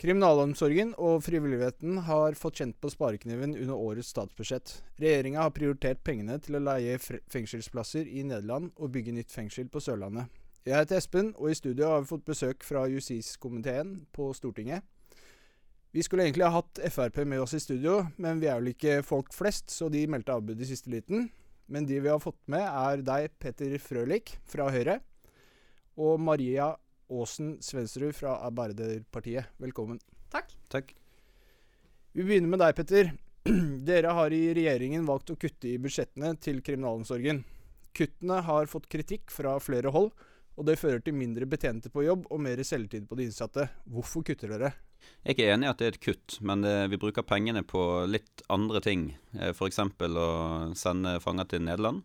Kriminalomsorgen og frivilligheten har fått kjent på sparekniven under årets statsbudsjett. Regjeringa har prioritert pengene til å leie fengselsplasser i Nederland og bygge nytt fengsel på Sørlandet. Jeg heter Espen, og i studio har vi fått besøk fra justiskomiteen på Stortinget. Vi skulle egentlig ha hatt Frp med oss i studio, men vi er vel ikke folk flest, så de meldte avbud i siste liten. Men de vi har fått med, er deg, Petter Frølich fra Høyre, og Maria Aasen Svensrud fra Arbeiderpartiet. Velkommen. Takk. Takk. Vi begynner med deg, Petter. Dere har i regjeringen valgt å kutte i budsjettene til kriminalomsorgen. Kuttene har fått kritikk fra flere hold, og det fører til mindre betjente på jobb og mer selvtid på de innsatte. Hvorfor kutter dere? Jeg er ikke enig i at det er et kutt, men det, vi bruker pengene på litt andre ting. Eh, F.eks. å sende fanger til Nederland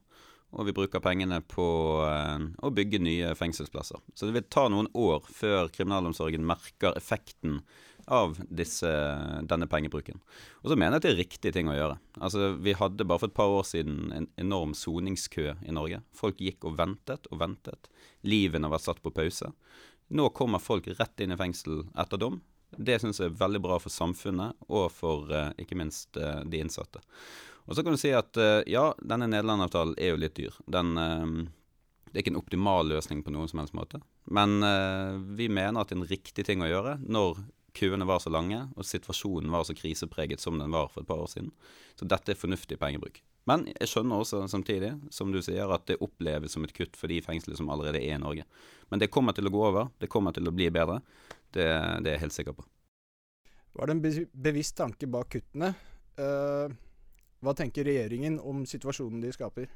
og vi bruker pengene på eh, å bygge nye fengselsplasser. Så det vil ta noen år før kriminalomsorgen merker effekten av disse, denne pengebruken. Og så mener jeg at det er riktig ting å gjøre. Altså, Vi hadde bare for et par år siden en enorm soningskø i Norge. Folk gikk og ventet og ventet. Livene var satt på pause. Nå kommer folk rett inn i fengsel etter dom. Det syns jeg er veldig bra for samfunnet og for eh, ikke minst eh, de innsatte. Og så kan du si at eh, ja, denne Nederland-avtalen er jo litt dyr. Den, det er ikke en optimal løsning på noen som helst måte. Men vi mener at det er en riktig ting å gjøre når køene var så lange og situasjonen var så krisepreget som den var for et par år siden. Så dette er fornuftig pengebruk. Men jeg skjønner også samtidig, som du sier, at det oppleves som et kutt for de fengslene som allerede er i Norge. Men det kommer til å gå over. Det kommer til å bli bedre. Det, det er jeg helt sikker på. Var det en bevisst tanke bak kuttene? Uh, hva tenker regjeringen om situasjonen de skaper?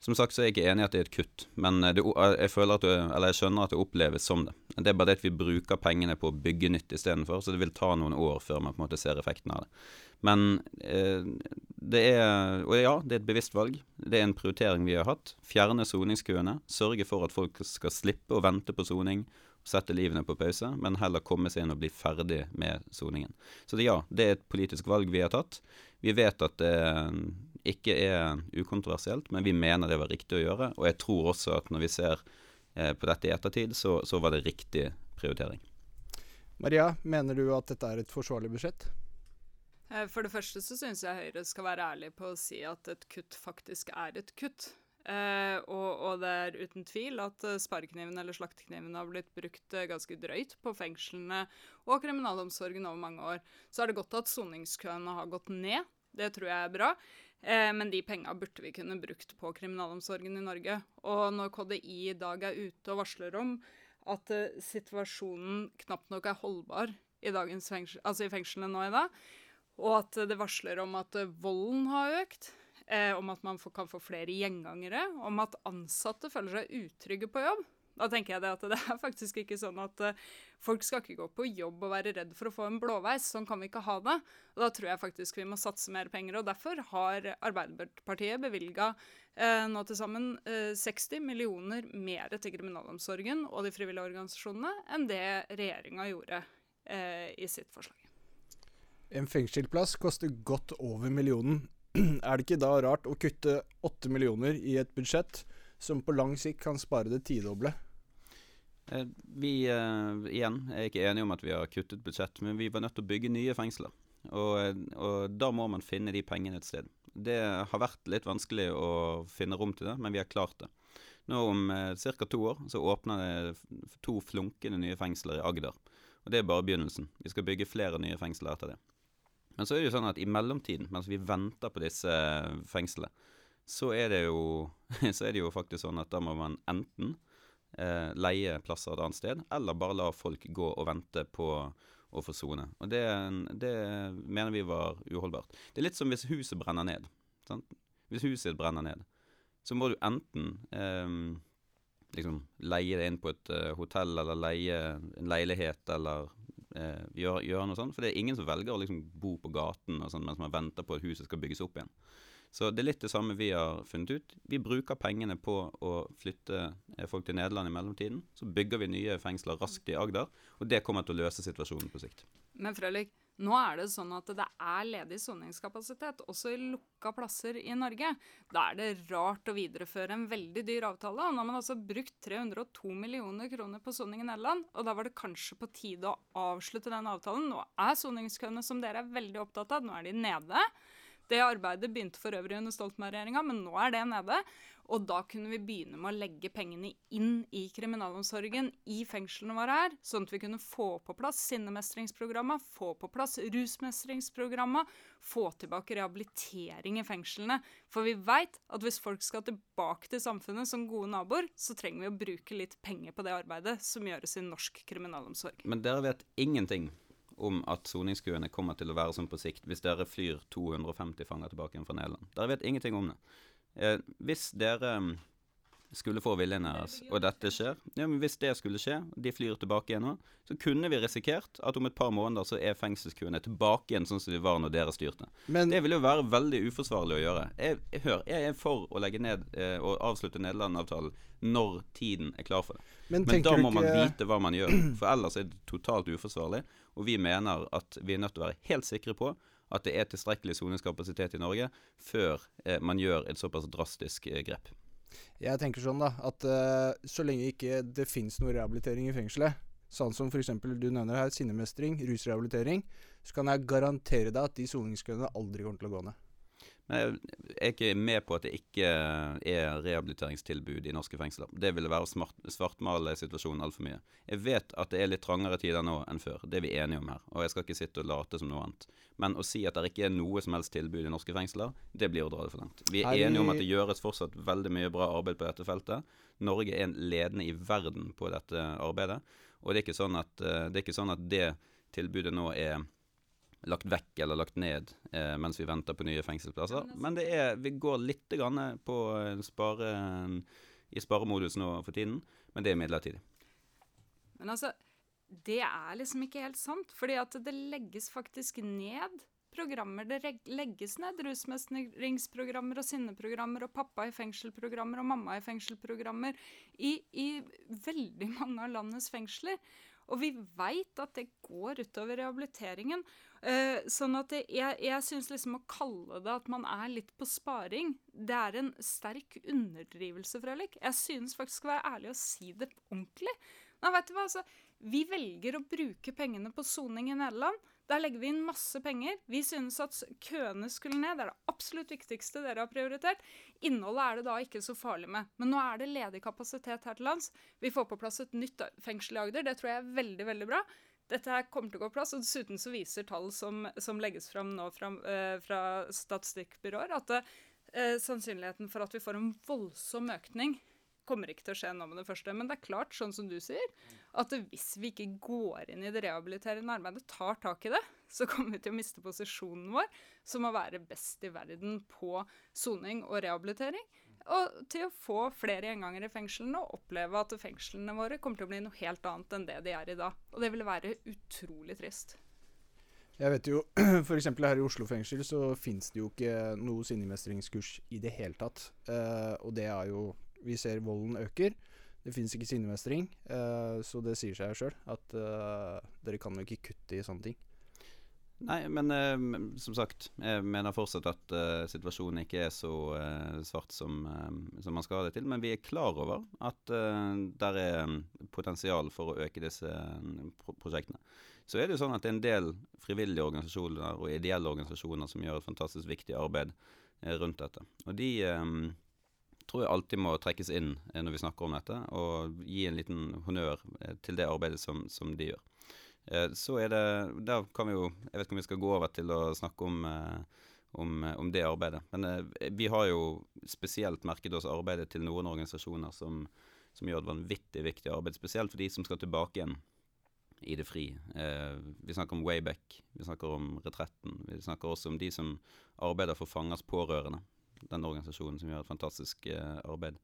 Som sagt så er jeg ikke enig i at det er et kutt, men det, jeg, føler at det, eller jeg skjønner at det oppleves som det. Det er bare det at vi bruker pengene på å bygge nytt istedenfor, så det vil ta noen år før man på en måte ser effekten av det. Men eh, det er Og ja, det er et bevisst valg. Det er en prioritering vi har hatt. Fjerne soningskøene. Sørge for at folk skal slippe å vente på soning sette livene på pause, men heller komme seg inn og bli ferdig med soningen. Så det, ja, det er et politisk valg vi har tatt. Vi vet at det ikke er ukontroversielt, men vi mener det var riktig å gjøre. Og jeg tror også at når vi ser eh, på dette i ettertid, så, så var det riktig prioritering. Maria, mener du at dette er et forsvarlig budsjett? Eh, for det første så syns jeg Høyre skal være ærlig på å si at et kutt faktisk er et kutt. Uh, og, og, det er uten tvil at uh, sparekniven eller slaktekniven har blitt brukt uh, ganske drøyt på fengslene og kriminalomsorgen over mange år. Så er det godt at soningskøene har gått ned. Det tror jeg er bra. men de penga burde vi kunne brukt på kriminalomsorgen i Norge. Og når KDI i dag er ute og varsler om at situasjonen knapt nok er holdbar i, fengsel, altså i fengslene nå i dag, og at det varsler om at volden har økt eh, om at man kan få flere gjengangere, om at ansatte føler seg utrygge på jobb. Da tenker jeg det at det er faktisk ikke sånn at uh, folk skal ikke gå på jobb og være redd for å få en blåveis. Sånn kan vi ikke ha det. Og da tror jeg faktisk vi må satse mer penger. Og derfor har Arbeiderpartiet bevilga uh, nå til sammen uh, 60 millioner mer til kriminalomsorgen og de frivillige organisasjonene enn det regjeringa gjorde i sitt forslag. En fengselsplass koster godt over millionen. er det ikke da rart å kutte åtte millioner i et budsjett som på lang sikt kan spare det tidoble? Eh, vi uh, igjen er ikke enige om at vi har kuttet budsjett, men vi var nødt til å bygge nye fengsler. Og, eh, og, da må man finne de pengene et sted. Det har vært litt vanskelig å finne rom til det, men vi har klart det. Nå Om eh, ca. to år så åpner det to flunkende nye fengsler i Agder. Og Det er bare begynnelsen. Vi skal bygge flere nye fengsler etter det. Men så er det jo sånn at i mellomtiden, mens vi venter på disse fengslene, så er det jo, er det jo faktisk sånn at da må man enten eh, leie plasser et annet sted, eller bare la folk gå og vente på å få sone. Og det, det, mener vi var uholdbart. Det er litt som hvis huset brenner ned. Sant? Hvis huset brenner ned, så må du enten eh, liksom leie det inn på et uh, hotell, eller leie en leilighet, eller eh, gjøre, gjør noe sånt. For det er ingen som velger å liksom bo på gaten og sånn, mens man venter på at huset skal bygges opp igjen. Så det er litt det samme vi har funnet ut. Vi bruker pengene på å flytte eh, folk til Nederland i mellomtiden. Så bygger vi nye fengsler raskt i Agder, og det kommer til å løse situasjonen på sikt. Men Frølik, Nå er det sånn at det er ledig soningskapasitet, også i lukka plasser i Norge. Da er det rart å videreføre en veldig dyr avtale. Nå har man altså brukt 302 millioner kroner på soning i Nederland, og da var det kanskje på tide å avslutte den avtalen. Nå er soningskøene, som dere er veldig opptatt av, nå er de nede. Det arbeidet begynte for øvrig under Stoltenberg-regjeringa, men nå er det nede. Og da kunne vi begynne med å legge pengene inn i kriminalomsorgen, i fengslene våre her, sånn at vi kunne få på plass sinnemestringsprogrammet, få på plass rusmestringsprogrammet, få tilbake rehabilitering i fengslene. For vi veit at hvis folk skal tilbake til samfunnet som gode naboer, så trenger vi å bruke litt penger på det arbeidet som gjøres i norsk kriminalomsorg. Men dere vet ingenting om at soningskøene kommer til å være sånn på sikt hvis dere flyr 250 fanger tilbake igjen fra Nederland. Dere vet ingenting om det. Eh, hvis dere mm, skulle få viljen deres, og dette skjer ja, men Hvis det skulle skje, de flyr tilbake igjen nå, så kunne vi risikert at om et par måneder så er fengselskøene tilbake igjen sånn som de var når dere styrte. Men, det vil jo være veldig uforsvarlig å gjøre. Jeg, hør, jeg er for å legge ned eh, og avslutte Nederland-avtalen når tiden er klar for det. Men, men da må man vite hva man gjør, for ellers er det totalt uforsvarlig. Og vi mener at vi er nødt til å være helt sikre på at det er tilstrekkelig soningskapasitet i Norge før eh, man gjør et såpass drastisk eh, grep. Jeg tenker sånn da, at uh, så lenge ikke det finnes noe rehabilitering i fengselet, sånn som f.eks. du nevner her, sinnemestring, rusrehabilitering, så kan jeg garantere deg at de soningskøene aldri kommer til å gå ned. Jeg er ikke med på at det ikke er rehabiliteringstilbud i norske fengsler. Det ville være å svartmale situasjonen altfor mye. Jeg vet at det er litt trangere tider nå enn før, det er vi enige om her. Og jeg skal ikke sitte og late som noe annet. Men å si at det ikke er noe som helst tilbud i norske fengsler, det blir å dra det for langt. Vi er enige om at det gjøres fortsatt veldig mye bra arbeid på dette feltet. Norge er en ledende i verden på dette arbeidet. Og det er ikke sånn at eh, det, sånn at det tilbudet nå er lagt vekk eller lagt ned eh, mens vi venter på nye fengselsplasser. Men det er, vi går litt på spare, i sparemodus nå for tiden, men det er midlertidig. Men altså, det er liksom ikke helt sant, fordi at det legges faktisk ned programmer. Det legges ned rusmestringsprogrammer og sinneprogrammer og pappa i fengselprogrammer og mamma i fengselprogrammer i, i veldig mange av landets fengsler. Og vi veit at det går utover rehabiliteringen. Uh, sånn at det, jeg, jeg syns liksom å kalle det at man er litt på sparing, det er en sterk underdrivelse, Frølik. Jeg synes faktisk å være ærlig og si det ordentlig. Nei, vet du hva, altså, Vi velger å bruke pengene på soning i Nederland. Der legger vi inn masse penger. Vi synes at køene skulle ned. Det er det absolutt viktigste dere har prioritert. Innholdet er det da ikke så farlig med. Men nå er det ledig kapasitet her til lands. Vi får på plass et nytt fengsel i Agder. Det tror jeg er veldig, veldig bra. Dette her kommer til å gå plass, og Dessuten så viser tall som, som legges fram nå fra, uh, fra statistikkbyråer, at uh, sannsynligheten for at vi får en voldsom økning kommer ikke til å skje nå med det første. Men det er klart, sånn som du sier, at hvis vi ikke går inn i det rehabiliterende arbeidet, tar tak i det, så kommer vi til å miste posisjonen vår som å være best i verden på soning og rehabilitering. Og til å få flere gjengangere i fengslene og oppleve at fengslene våre kommer til å bli noe helt annet enn det de er i dag. Og det ville være utrolig trist. Jeg vet jo, F.eks. her i Oslo fengsel så fins det jo ikke noe sinnemestringskurs i det hele tatt. Eh, og det er jo vi ser volden øker. Det fins ikke sinnemestring, eh, så det sier seg sjøl at eh, dere kan jo ikke kutte i sånne ting. Nei, men eh, som sagt, jeg mener fortsatt at situasjonen ikke er så svart som, som, man skal ha det til. Men vi er klar over at uh, der er potensial for å øke disse pro prosjektene. Så er det jo sånn at det er en del frivillige organisasjoner og ideelle organisasjoner som gjør et fantastisk viktig arbeid rundt dette. Og de tror jeg alltid må trekkes inn eh, når vi snakker om dette, og gi en liten honnør eh, til det arbeidet som, som de gjør. Eh, så er det Da kan vi jo Jeg vet ikke om vi skal gå over til å snakke om, om, om det arbeidet. Men vi har jo spesielt merket oss arbeidet til noen organisasjoner som, som gjør et vanvittig viktig arbeid. Spesielt for de som skal tilbake igjen i det fri. Eh, vi snakker om Wayback, vi snakker om Retretten. Vi snakker også om de som arbeider for fangers pårørende den organisasjonen som gjør et fantastisk eh, arbeid.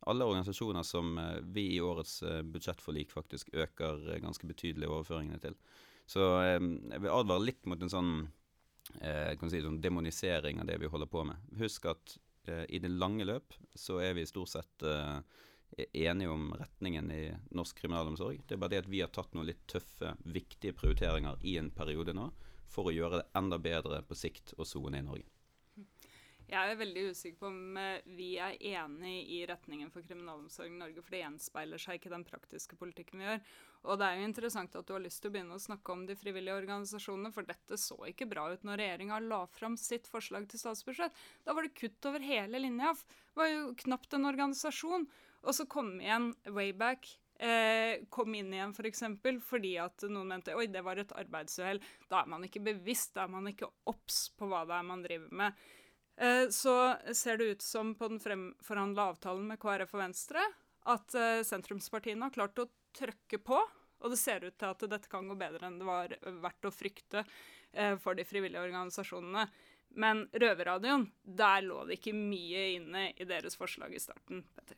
Alle organisasjoner som eh, vi i årets eh, budsjettforlik faktisk øker ganske betydelig overføringene til. Så jeg vil advare litt mot en sånn, si, sånn demonisering av det vi holder på med. Husk at i det lange løp så er vi stort sett enige om retningen i norsk kriminalomsorg. Det er bare det at vi har tatt noen litt tøffe, viktige prioriteringer i en periode nå for å gjøre det enda bedre på sikt å sone i Norge. Jeg er veldig usikker på om eh, vi er enig i retningen for kriminalomsorgen i Norge, for det gjenspeiler seg ikke den praktiske politikken vi gjør. Og det er jo interessant at du har lyst til å begynne å snakke om de frivillige organisasjonene, for dette så ikke bra ut når regjeringa la fram sitt forslag til statsbudsjett. Da var det kutt over hele linja. Det var jo knapt en organisasjon. Og så kom igjen Wayback. Eh, kom inn igjen f.eks. For eksempel, fordi at noen mente oi, det var et arbeidsuhell. Da er man ikke bevisst, da er man ikke obs på hva det er man driver med. Eh, så ser det ut som på den fremforhandla avtalen med KrF og Venstre at eh, sentrumspartiene har klart å trøkke på. Og det ser ut til at dette kan gå bedre enn det var verdt å frykte eh, for de frivillige organisasjonene. Men Røverradioen, der lå det ikke mye inne i deres forslag i starten. Petter.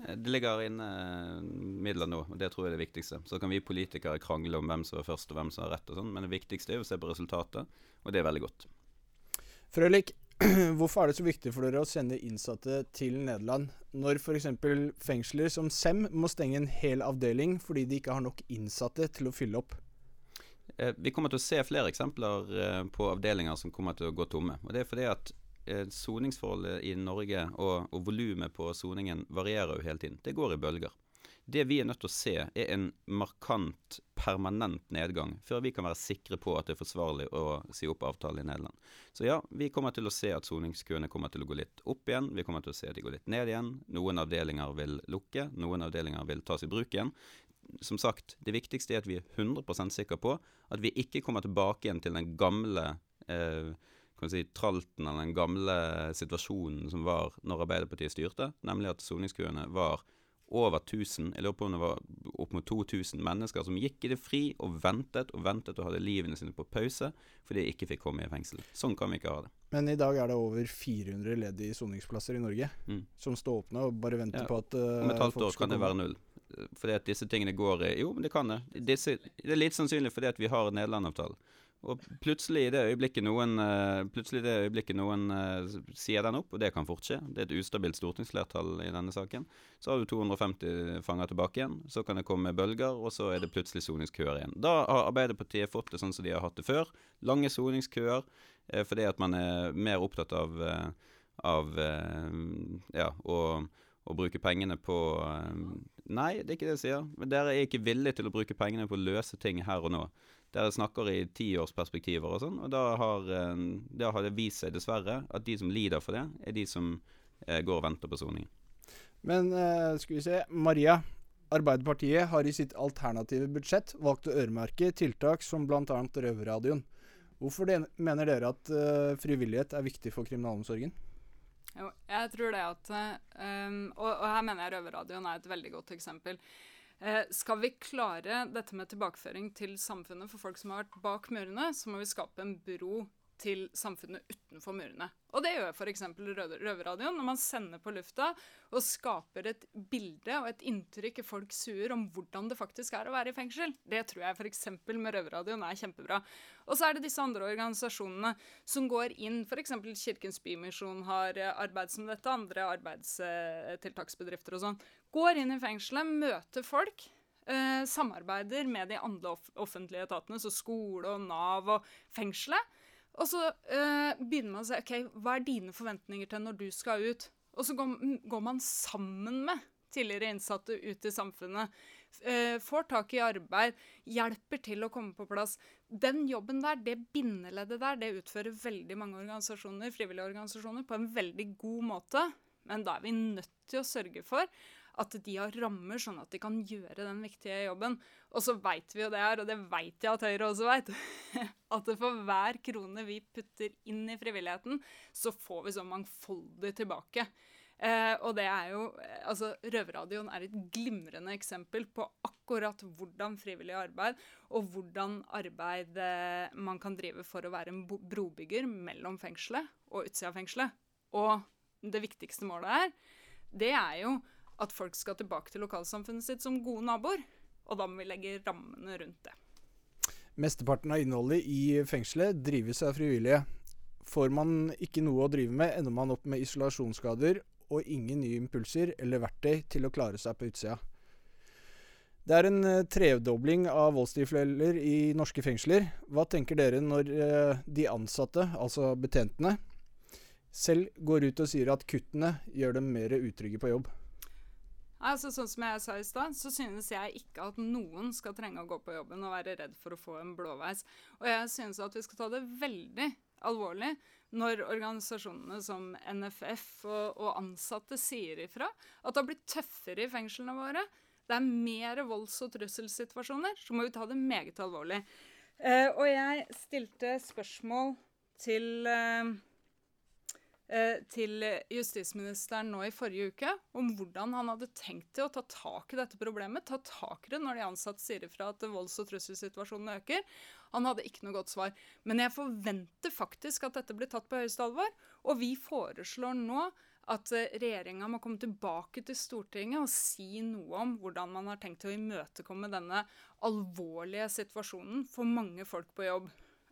Det ligger inne midler nå, og det tror jeg er det viktigste. Så kan vi politikere krangle om hvem som er først og hvem som har rett, og sånn, men det viktigste er å se på resultatet, og det er veldig godt. Frølik, Hvorfor er det så viktig for dere å sende innsatte til Nederland, når f.eks. fengsler som SEM må stenge en hel avdeling fordi de ikke har nok innsatte til å fylle opp? Eh, vi kommer til å se flere eksempler eh, på avdelinger som kommer til å gå tomme. og Det er fordi at eh, soningsforholdet i Norge og, og volumet på soningen varierer jo hele tiden. Det går i bølger. Det vi er nødt til å se, er en markant, permanent nedgang før vi kan være sikre på at det er forsvarlig å si opp avtalen i Nederland. Så ja, vi kommer til å se at soningskøene kommer til å gå litt opp igjen. Vi kommer til å se at de går litt ned igjen. Noen avdelinger vil lukke, noen avdelinger vil tas i bruk igjen. Som sagt, det viktigste er at vi er 100% sikre på at vi ikke kommer tilbake igjen til den gamle eh, kan si, tralten eller den gamle situasjonen som var når Arbeiderpartiet styrte, nemlig at soningskøene var over 1000, jeg lurer på om det var opp mot 2000 mennesker som gikk i det fri og ventet og ventet og hadde livene sine på pause fordi de ikke fikk komme i fengsel. Sånn kan vi ikke ha det. Men i dag er det over 400 ledige soningsplasser i Norge mm. som står åpne og bare venter ja. på at uh, Om et halvt år kan det være null. Fordi at disse tingene går i Jo, men det kan det. Disse, det er litt sannsynlig fordi at vi har Nederland-avtalen. Og plutselig i det øyeblikket noen, uh, plutselig i det øyeblikket noen uh, sier den opp, og det kan fort skje, det er et ustabilt stortingsflertall i denne saken, så har du 250 fanger tilbake igjen. Så kan det komme bølger, og så er det plutselig soningskøer igjen. Da har Arbeiderpartiet fått det sånn som de har hatt det før. Lange soningskøer uh, fordi at man er mer opptatt av, av ja, å, å bruke pengene på Nei, det er ikke det jeg sier. Men dere er ikke villige til å bruke pengene på å løse ting her og nå. Dere snakker i tiårsperspektiver og sånn, og da har, eh, da har, det vist seg dessverre at de som lider for det, er de som eh, går og venter på soning. Men uh, skal vi se Maria. Arbeiderpartiet har i sitt alternative budsjett valgt å øremerke tiltak som bl.a. Røverradioen. Hvorfor det, mener dere at uh, frivillighet er viktig for kriminalomsorgen? Jo, jeg tror det at um, og, og, her mener jeg Røverradioen er et veldig godt eksempel. Eh, skal vi klare dette med tilbakeføring til samfunnet for folk som har vært bak murene, så må vi skape en bro til samfunnet utenfor murene. Og det gjør f.eks. Røverradioen når man sender på lufta og skaper et bilde og et inntrykk i folks huer om hvordan det faktisk er å være i fengsel. Det tror jeg f.eks. med Røverradioen er kjempebra. Og så er det disse andre organisasjonene som går inn, f.eks. Kirkens Bymisjon har eh, arbeid som dette, andre arbeidstiltaksbedrifter og sånn. Går inn i fengselet, møter folk. Eh, samarbeider med de andre offentlige etatene, så skole og Nav og fengselet og så uh, begynner man å si OK, hva er dine forventninger til når du skal ut? Og så går, går man sammen med tidligere innsatte ut i samfunnet. Uh, får tak i arbeid, hjelper til å komme på plass. Den jobben der, det bindeleddet der, det utfører veldig mange organisasjoner, frivillige organisasjoner på en veldig god måte. Men da er vi nødt til å sørge for at de har rammer sånn at de kan gjøre den viktige jobben. Og så veit vi jo det her, og det veit jeg at Høyre også veit, at for hver krone vi putter inn i frivilligheten, så får vi så mangfoldig tilbake. Eh, og det er jo Altså, Røverradioen er et glimrende eksempel på akkurat hvordan frivillig arbeid og hvordan arbeid eh, man kan drive for å være en brobygger mellom fengselet og utsida av fengselet. Og det viktigste målet her, det er jo at folk skal tilbake til lokalsamfunnet sitt som gode naboer. Og da må vi legge rammene rundt det. Mesteparten av innholdet i fengselet drives av frivillige. Får man ikke noe å drive med, ender man opp med isolasjonsskader og ingen nye impulser eller verktøy til å klare seg på utsida. Det er en eh, tredobling av voldstilfeller i norske fengsler. Hva tenker dere når eh, de ansatte, altså betjentene, selv går ut og sier at kuttene gjør dem mer utrygge på jobb? Altså, sånn som jeg sa i stad, så synes jeg ikke at noen skal trenge å gå på jobben og være redd for å få en blåveis. Og jeg synes at vi skal ta det veldig alvorlig når organisasjonene som NFF og, og ansatte sier ifra at det har blitt tøffere i fengslene våre. Det er mer volds- og trusselsituasjoner, så må vi ta det meget alvorlig. Eh, og jeg stilte spørsmål til eh, til justisministeren nå i forrige uke om hvordan han hadde tenkt til å ta tak i dette problemet. Ta tak i det når de ansatte sier ifra at volds- og trusselsituasjonen øker. Han hadde ikke noe godt svar. Men jeg forventer faktisk at dette blir tatt på høyeste alvor. Og vi foreslår nå at eh, regjeringa må komme tilbake til Stortinget og si noe om hvordan man har tenkt til å imøtekomme denne alvorlige situasjonen for mange folk på jobb.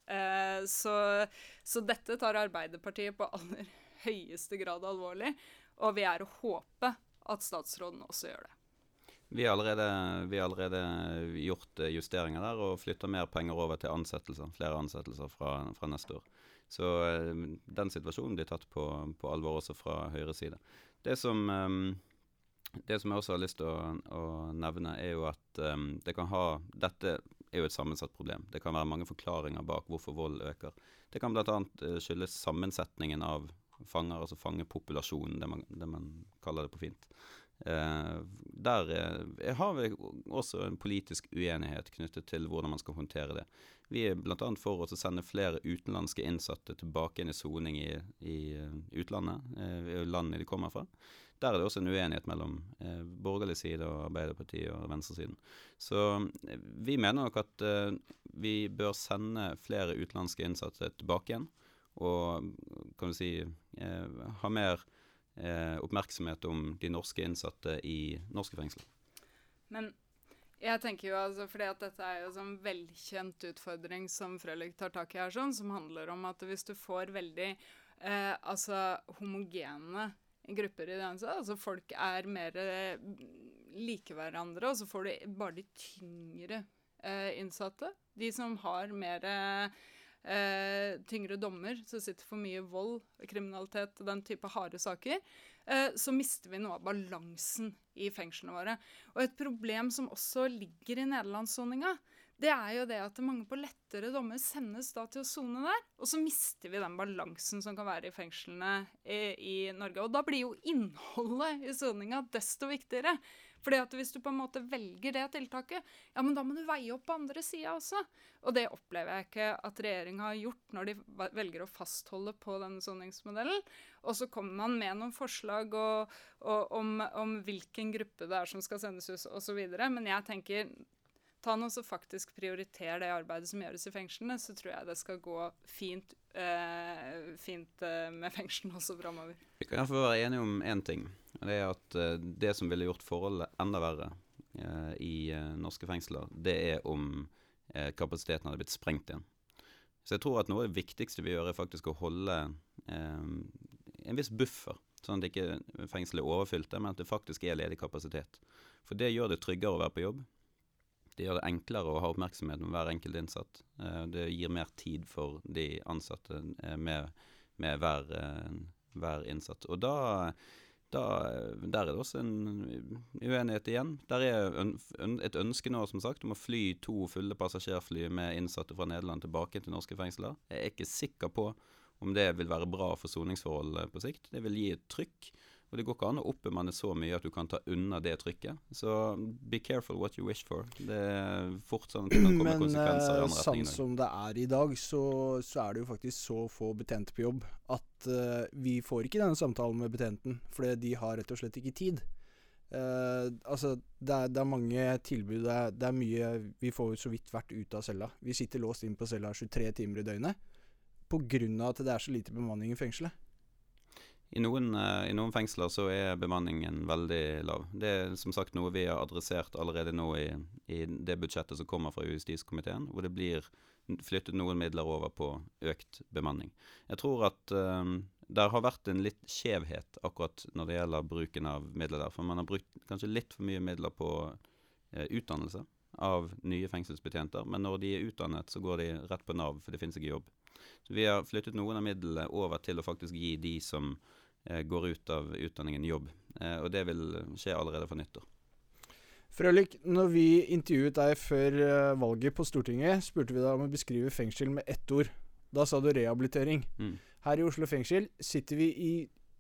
Eh, så, så, dette tar Arbeiderpartiet på aller høyeste grad alvorlig, og vi er å håpe at statsråden også gjør det. Vi har allerede, vi allerede gjort eh, justeringer der og flytta mer penger over til ansettelser. Flere ansettelser fra, fra neste år. Så uh, den situasjonen blir tatt på, på, alvor også fra høyre side. Det som, um, det som jeg også har lyst til å, å nevne, er jo at det kan ha Dette er jo et sammensatt problem. Det kan være mange forklaringer bak hvorfor vold øker. Det kan bl.a. skyldes sammensetningen av fanger, altså fangepopulasjonen, det man, det man kaller det på fint. Eh, der eh, har vi også en politisk uenighet knyttet til hvordan man skal håndtere det. Vi er bl.a. for å sende flere utenlandske innsatte tilbake inn i soning i, i, eh, utlandet, eh, landet de kommer fra. Der er det også en uenighet mellom eh, borgerlig side og Arbeiderpartiet og venstresiden. Så eh, vi mener nok at eh, vi bør sende flere utenlandske innsatte tilbake igjen og kan du si eh, ha mer eh, oppmerksomhet om de norske innsatte i norske fengsler. Men jeg tenker jo altså, fordi at Dette er jo en sånn velkjent utfordring som Frølich tar tak i her, sånn, som handler om at hvis du får veldig eh, altså, homogene grupper i det altså folk er mer eh, like hverandre, og så får du bare de tyngre eh, innsatte. De som har mer eh, eh, tyngre dommer, så sitter for mye vold, kriminalitet og den type harde saker, eh, så mister vi noe av balansen i fengslene våre. Og et problem som også ligger i nederlandssoninga, det er jo det at mange på lettere dommer sendes da til å sone der. Og så mister vi den balansen som kan være i fengslene i, i Norge. Og da blir jo innholdet i soninga desto viktigere. Fordi at hvis du på en måte velger det tiltaket, ja, men da må du veie opp på andre sida også. Og det opplever jeg ikke at regjeringa har gjort når de velger å fastholde på denne soningsmodellen. Og så kommer man med noen forslag og, og, om, om, hvilken gruppe det er som skal sendes ut osv. Men jeg tenker ta nå så faktisk prioriter det arbeidet som gjøres i fengslene, så tror jeg det skal gå fint, eh, fint eh, med fengslene også framover. Vi kan iallfall være enige om én ting. og Det er at uh, det som ville gjort forholdet enda verre uh, i uh, norske fengsler, det er om kapasiteten hadde blitt sprengt igjen. Så jeg tror at noe av det viktigste vi gjør, er faktisk å holde en viss buffer. Sånn at ikke fengselet er overfylt, men at det faktisk er ledig kapasitet. For det gjør det tryggere å være på jobb. Det gjør det enklere å ha oppmerksomhet med hver enkelt innsatt. Det gir mer tid for de ansatte med, med hver, hver innsatt. Og da da, der er det også en uenighet igjen. Der er et ønske nå som sagt om å fly to fulle passasjerfly med innsatte fra Nederland tilbake til norske fengsler. Jeg er ikke sikker på om det vil være bra for soningsforholdet på sikt. Det vil gi et trykk. Og det går ikke an å oppbemanne så mye at du kan ta unna det trykket. Så be careful what you wish for. Det er fort sånn at det kan komme Men, konsekvenser i andre retninger. Men sånn som det er i dag, så, så, er det jo faktisk så få betjente på jobb at uh, vi får ikke denne samtalen med betjenten, fordi de har rett og slett ikke tid. Uh, altså, det er, det er, mange tilbud. Det er, det er, mye Vi får så vidt vært ute av cella. Vi sitter låst inn på cella 23 timer i døgnet pga. at det er så lite bemanning i fengselet. I noen, uh, I noen, fengsler så er bemanningen veldig lav. Det er som sagt noe vi har adressert allerede nå i, i det budsjettet som kommer fra justiskomiteen, hvor det blir flyttet noen midler over på økt bemanning. Jeg tror at um, der har vært en litt skjevhet akkurat når det gjelder bruken av midler der. For man har brukt kanskje litt for mye midler på eh, utdannelse av nye fengselsbetjenter. Men når de er utdannet, så går de rett på Nav, for det finnes ikke jobb. Så vi har flyttet noen av midlene over til å faktisk gi de som eh, går ut av utdanningen, jobb. Eh, og det vil skje allerede for nyttår. Frølik, når vi intervjuet deg før eh, valget på Stortinget, spurte vi deg om å beskrive fengsel med ett ord. Da sa du rehabilitering. Mm. Her i Oslo fengsel sitter vi i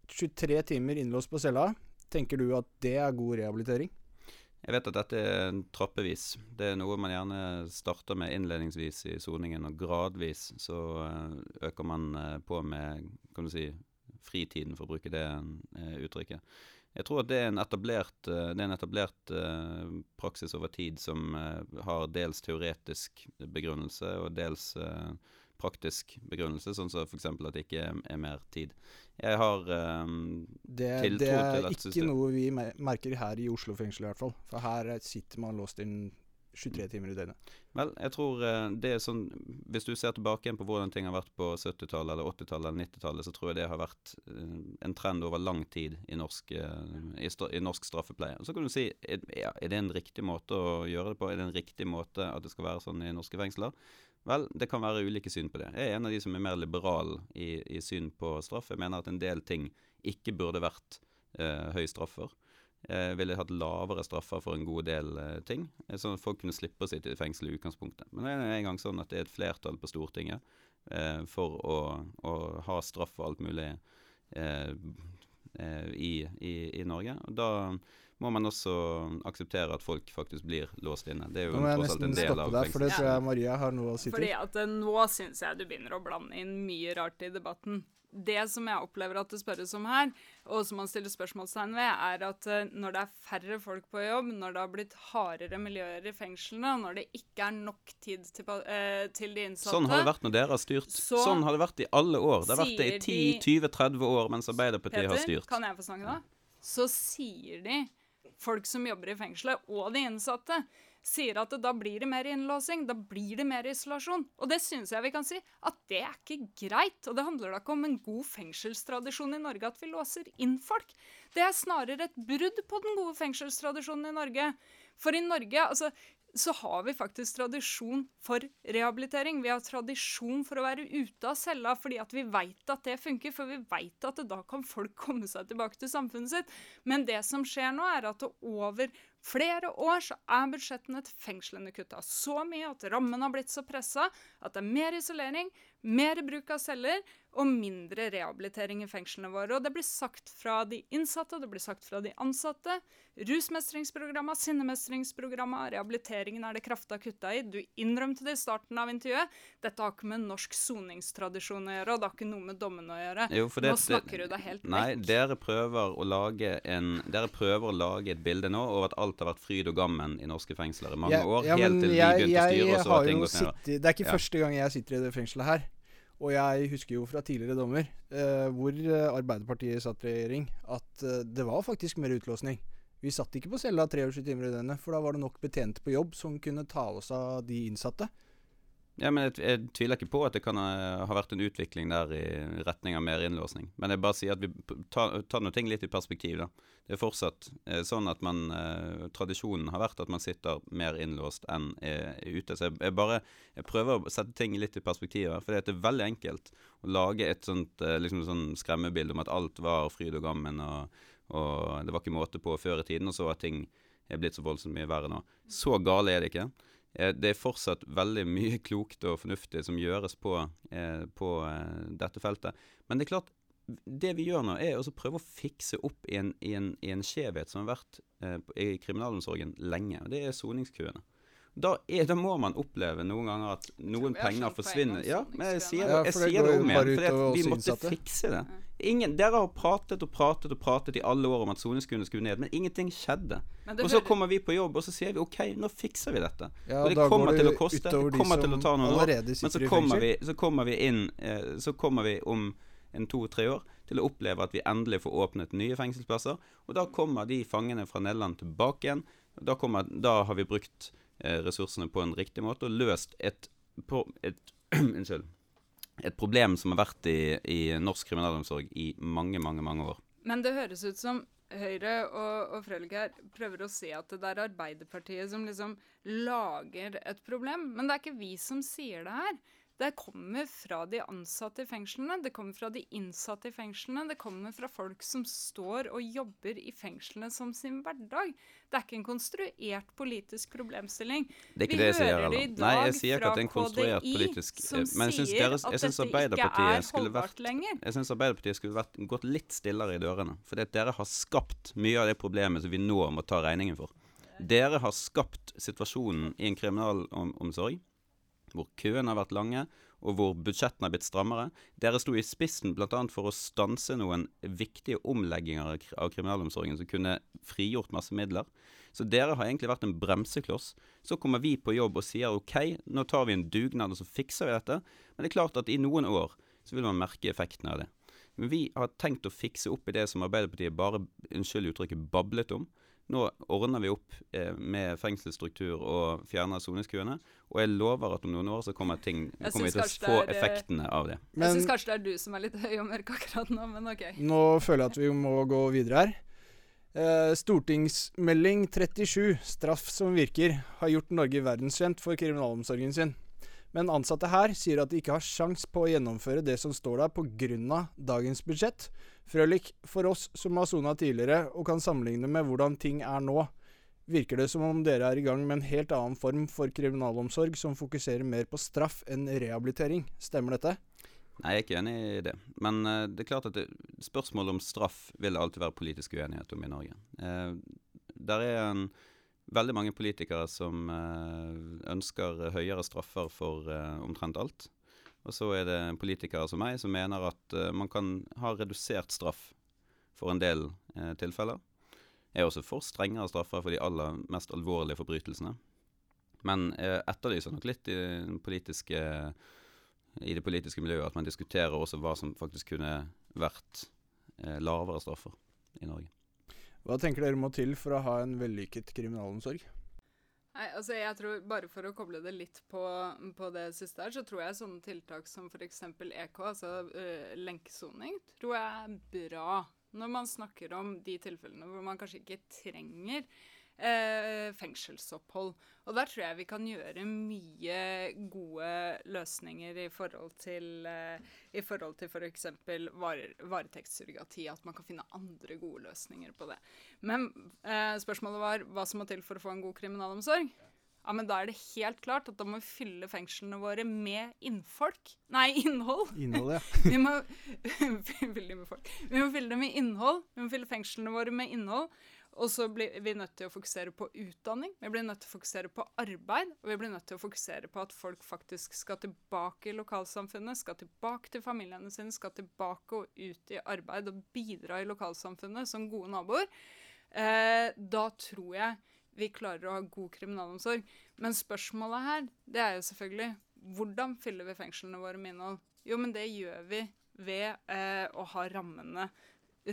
23 timer innlåst på cella. Tenker du at det er god rehabilitering? Jeg vet at dette er trappevis. Det er noe man gjerne starter med innledningsvis i soningen, og gradvis så eh, øker man eh, på med kan du si, fritiden, for å bruke det eh, uttrykket. Jeg tror at det er en etablert, det er en etablert uh, praksis over tid som har dels teoretisk begrunnelse og dels praktisk begrunnelse, sånn som f.eks. at det ikke er, er mer tid. Jeg har um, det, tiltro det er Det er ikke noe vi merker her i Oslo fengsel i hvert fall. For her eh, sitter man låst inn 23 timer i døgnet. Vel, jeg tror eh, det er sånn Hvis du ser tilbake igjen på hvordan ting har vært på 70-tallet eller 80-tallet eller 90-tallet, så tror jeg det har vært eh, en trend over lang tid i norsk, eh, i, norsk straffepleie. Så kan du si er, det en riktig måte å gjøre det på? Er det en riktig måte at det skal være sånn i norske fengsler? Vel, det kan være ulike syn på det. Jeg er en av de som er mer liberal i, i syn på straff. Jeg mener at en del ting ikke burde vært eh, høy straffer. Jeg ville hatt lavere straffer for en god del eh, ting, eh, sånn at folk kunne slippe å sitte i fengsel i utgangspunktet. Men det er en gang sånn at det er et flertall på Stortinget eh, for å, å ha straff og alt mulig eh, eh, i, i, i Norge. Og da må man også akseptere at folk faktisk blir låst inne. Det er jo Nå må jeg nesten stoppe av deg, for det tror jeg Maria har noe å si til. Fordi at eh, nå syns jeg du begynner å blande inn mye rart i debatten. Det som jeg opplever at det spørres om her, og som man stiller spørsmålstegn ved, er at eh, når det er færre folk på jobb, når det har blitt hardere miljøer i fengslene, og når det ikke er nok tid til, eh, til de innsatte Sånn har det vært når dere har styrt. Så sånn har det vært i alle år. Det har vært det i 10-20-30 år mens Arbeiderpartiet har Peter, styrt. kan jeg få snakke da? Så sier de, folk som jobber i fengselet, og de innsatte, sier at da blir det mer innlåsing, da blir det mer isolasjon. Og det syns jeg vi kan si, at det er ikke greit. Og det handler da ikke om en god fengselstradisjon i Norge at vi låser inn folk. Det er snarere et brudd på den gode fengselstradisjonen i Norge. For i Norge, altså så har vi faktisk tradisjon for rehabilitering. Vi har tradisjon for å være ute av cella fordi at vi veit at det funker, for vi veit at da kan folk komme seg tilbake til samfunnet sitt. Men det som skjer nå, er at over flere år så er budsjettene til fengslene kutta så mye at rammen har blitt så pressa at det er mer isolering, mer bruk av celler og mindre rehabilitering i fengslene våre. Og det blir sagt fra de innsatte, og det blir sagt fra de ansatte. Rusmestringsprogramma, sinnemestringsprogramma, rehabiliteringen er det krafta kutta i. Du innrømte det i starten av intervjuet. Dette har ikke med norsk soningstradisjon å gjøre, og det har ikke noe med dommene å gjøre. Jo, for Nå det- snakker du deg helt Nei, vekk. dere prøver å lage en Dere prøver å lage et bilde nå over at alt har vært fryd og gammen i norske fengsler i mange ja, år, ja, helt til vi begynte å styre, oss og så har har ting gått nedover. Det er ikke Ja. første gang jeg sitter i det fengselet her. Og jeg husker jo fra tidligere dommer, eh, hvor eh, Arbeiderpartiet satt i regjering, at eh, det var faktisk mer utlåsning. Vi satt ikke på cella 23 timer i døgnet, for da var det nok betjente på jobb som kunne ta oss av de innsatte. Ja, men jeg, jeg tviler ikke på at det kan ha, vært en utvikling der i retning av mer innlåsning. Men jeg bare sier at vi tar ta noe ting litt i perspektiv, da. Det er fortsatt eh, sånn at man eh, Tradisjonen har vært at man sitter mer innlåst enn er, er ute. Så jeg, jeg bare jeg prøver å sette ting litt i perspektiv her. For det er veldig enkelt å lage et sånt eh, liksom sånn skremmebilde om at alt var fryd og gammen, og, og det var ikke måte på før i tiden, og så har ting er blitt så voldsomt mye verre nå. Så gale er det ikke. Eh, Det er fortsatt veldig mye klokt og fornuftig som gjøres på, eh, på eh, dette feltet. Men det er klart, det vi gjør nå, er å prøve å fikse opp i en, i en, i en skjevhet som har vært eh, i kriminalomsorgen lenge, og det er soningskøene. Da, er, da må man oppleve noen ganger at noen penger forsvinner. Ja, men jeg sier, Ja, jeg det sier det om igjen, at vi måtte fikse det. Ingen, dere har pratet og pratet og pratet i alle år om at soningskøene skulle ned, men ingenting skjedde. Men Og så kommer vi på jobb, og så sier vi OK, nå fikser vi dette. Ja, og det kommer til å koste. Det kommer til å ta noen år. Men så kommer, vi, så kommer vi inn eh, Så kommer vi om en to-tre år til å oppleve at vi endelig får åpnet nye fengselsplasser. Og da kommer de fangene fra Nederland tilbake igjen. og Da, kommer, da har vi brukt eh, ressursene på en riktig måte og løst et, på, et Unnskyld. Et problem som har vært i, i norsk kriminalomsorg i mange, mange, mange år. Men det høres ut som Høyre og, og her prøver å se at det er Arbeiderpartiet som liksom lager et problem. Men det er ikke vi som sier det her. Det kommer fra de ansatte i fengslene, det kommer fra de innsatte i fengslene, det kommer fra folk som står og jobber i fengslene som sin hverdag. Det er ikke en konstruert politisk problemstilling. Det er ikke Vi det jeg sier heller. Nei, jeg sier ikke at det er en konstruert KDI, politisk Men jeg syns, Arbeiderpartiet skulle vært Jeg syns Arbeiderpartiet skulle vært gått litt stillere i dørene. For dere har skapt mye av det problemet som vi nå må ta regningen for. Dere har skapt situasjonen i en kriminalomsorg hvor køene har vært lange, og hvor budsjettene har blitt strammere. Dere sto i spissen bl.a. for å stanse noen viktige omlegginger av kriminalomsorgen som kunne frigjort masse midler. Så dere har egentlig vært en bremsekloss. Så kommer vi på jobb og sier OK, nå tar vi en dugnad og så fikser vi dette. Men det er klart at i noen år så vil man merke effektene av det. Men vi har tenkt å fikse opp i det som Arbeiderpartiet bare, unnskyld uttrykket, bablet om. Nå ordner vi opp eh, med fengselsstruktur og fjerner soningskøene. Og jeg lover at om noen år så kommer, ting, kommer vi til å få er, effektene av det. Men, jeg syns kanskje det er du som er litt høy og mørk akkurat nå, men ok. Nå føler jeg at vi må gå videre her. Eh, stortingsmelding 37, straff som virker, har gjort Norge verdenskjent for kriminalomsorgen sin. Men ansatte her sier at de ikke har sjans på å gjennomføre det som står der pga. dagens budsjett. Frølik, for oss som har sona tidligere og kan sammenligne med hvordan ting er nå, virker det som om dere er i gang med en helt annen form for kriminalomsorg som fokuserer mer på straff enn rehabilitering. Stemmer dette? Nei, jeg er ikke enig i det. Men uh, det er klart at spørsmålet om straff vil alltid være politisk uenighet om i Norge. Uh, der er en, veldig mange politikere som uh, ønsker høyere straffer for omtrent alt. Og så er det politikere som meg som mener at uh, man kan ha redusert straff for en del tilfeller. Jeg er også for strengere straffer for de aller mest alvorlige forbrytelsene. Men jeg etterlyser nok litt i, politiske, i, det politiske miljøet at man diskuterer også hva som faktisk kunne vært lavere straffer i Norge. Hva tenker dere må til for å ha en vellykket kriminalomsorg? Nei, altså jeg tror Bare for å koble det litt på, på det siste her, så tror jeg sånne tiltak som f.eks. EK, altså uh, lenkesoning, tror jeg er bra. Når man snakker om de tilfellene hvor man kanskje ikke trenger eh, fengselsopphold. Og der tror jeg vi kan gjøre mye gode løsninger i forhold til eh, i forhold til f.eks. Var, varetektssurrogati. At man kan finne andre gode løsninger på det. Men eh, spørsmålet var hva som må til for å få en god kriminalomsorg. Ja, men Da er det helt klart at da må vi fylle fengslene våre med innfolk. Nei, innhold. Innhold, ja. vi, må, vi må fylle dem med innhold. Vi må fylle fengslene våre med innhold. Og så blir vi nødt til å fokusere på utdanning, vi blir nødt til å fokusere på arbeid, og vi blir nødt til å fokusere på at folk faktisk skal tilbake i lokalsamfunnet, skal tilbake til familiene sine, skal tilbake og ut i arbeid og bidra i lokalsamfunnet som gode naboer. Eh, da tror jeg vi klarer å ha god kriminalomsorg. Men spørsmålet her, det er jo selvfølgelig hvordan fyller vi fengslene våre med innhold? Jo, men det gjør vi ved eh, å ha rammene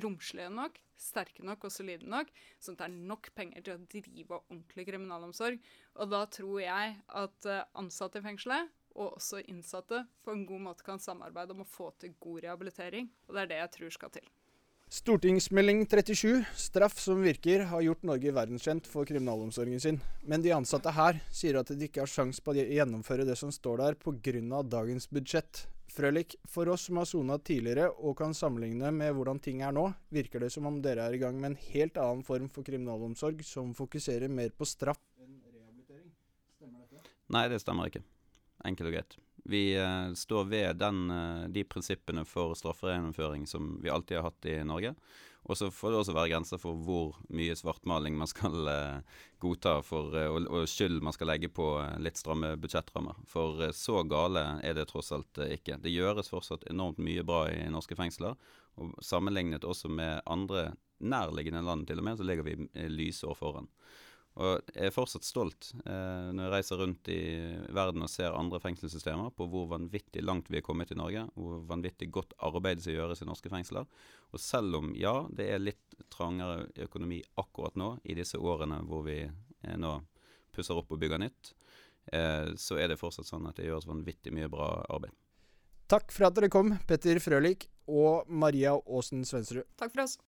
romslige nok, sterke nok og solide nok, sånn at det er nok penger til å drive ordentlig kriminalomsorg. Og da tror jeg at eh, ansatte i fengselet, og også innsatte, på en god måte kan samarbeide om å få til god rehabilitering. Og det er det jeg tror skal til. Stortingsmelding 37, straff som virker, har gjort Norge verdenskjent for kriminalomsorgen sin. Men de ansatte her sier at de ikke har sjans på å gjennomføre det som står der pga. dagens budsjett. Frølich, for oss som har sona tidligere og kan sammenligne med hvordan ting er nå, virker det som om dere er i gang med en helt annen form for kriminalomsorg som fokuserer mer på straff enn rehabilitering. Stemmer dette? Nei, det stemmer ikke. Enkelt og greit. Vi uh, står ved den, uh, de prinsippene for strafferegjennomføring som vi alltid har hatt i Norge. Og så får det også være grenser for hvor mye svartmaling man skal eh, godta for, eh, og, og, skyld man skal legge på eh, litt stramme budsjettrammer. For eh, så gale er det tross alt ikke. Det gjøres fortsatt enormt mye bra i norske fengsler. Og sammenlignet også med andre nærliggende land til og med, så ligger vi lysår foran. Og jeg er fortsatt stolt eh, når jeg reiser rundt i verden og ser andre fengselssystemer, på hvor vanvittig langt vi er kommet i Norge, hvor vanvittig godt arbeid som gjøres i norske fengsler. Og selv om, ja, det er litt trangere økonomi akkurat nå, i disse årene hvor vi eh, nå pusser opp og bygger nytt, eh, så er det fortsatt sånn at det gjøres vanvittig mye bra arbeid. Takk for at dere kom, Petter Frølik og Maria Aasen Svensrud. Takk for oss.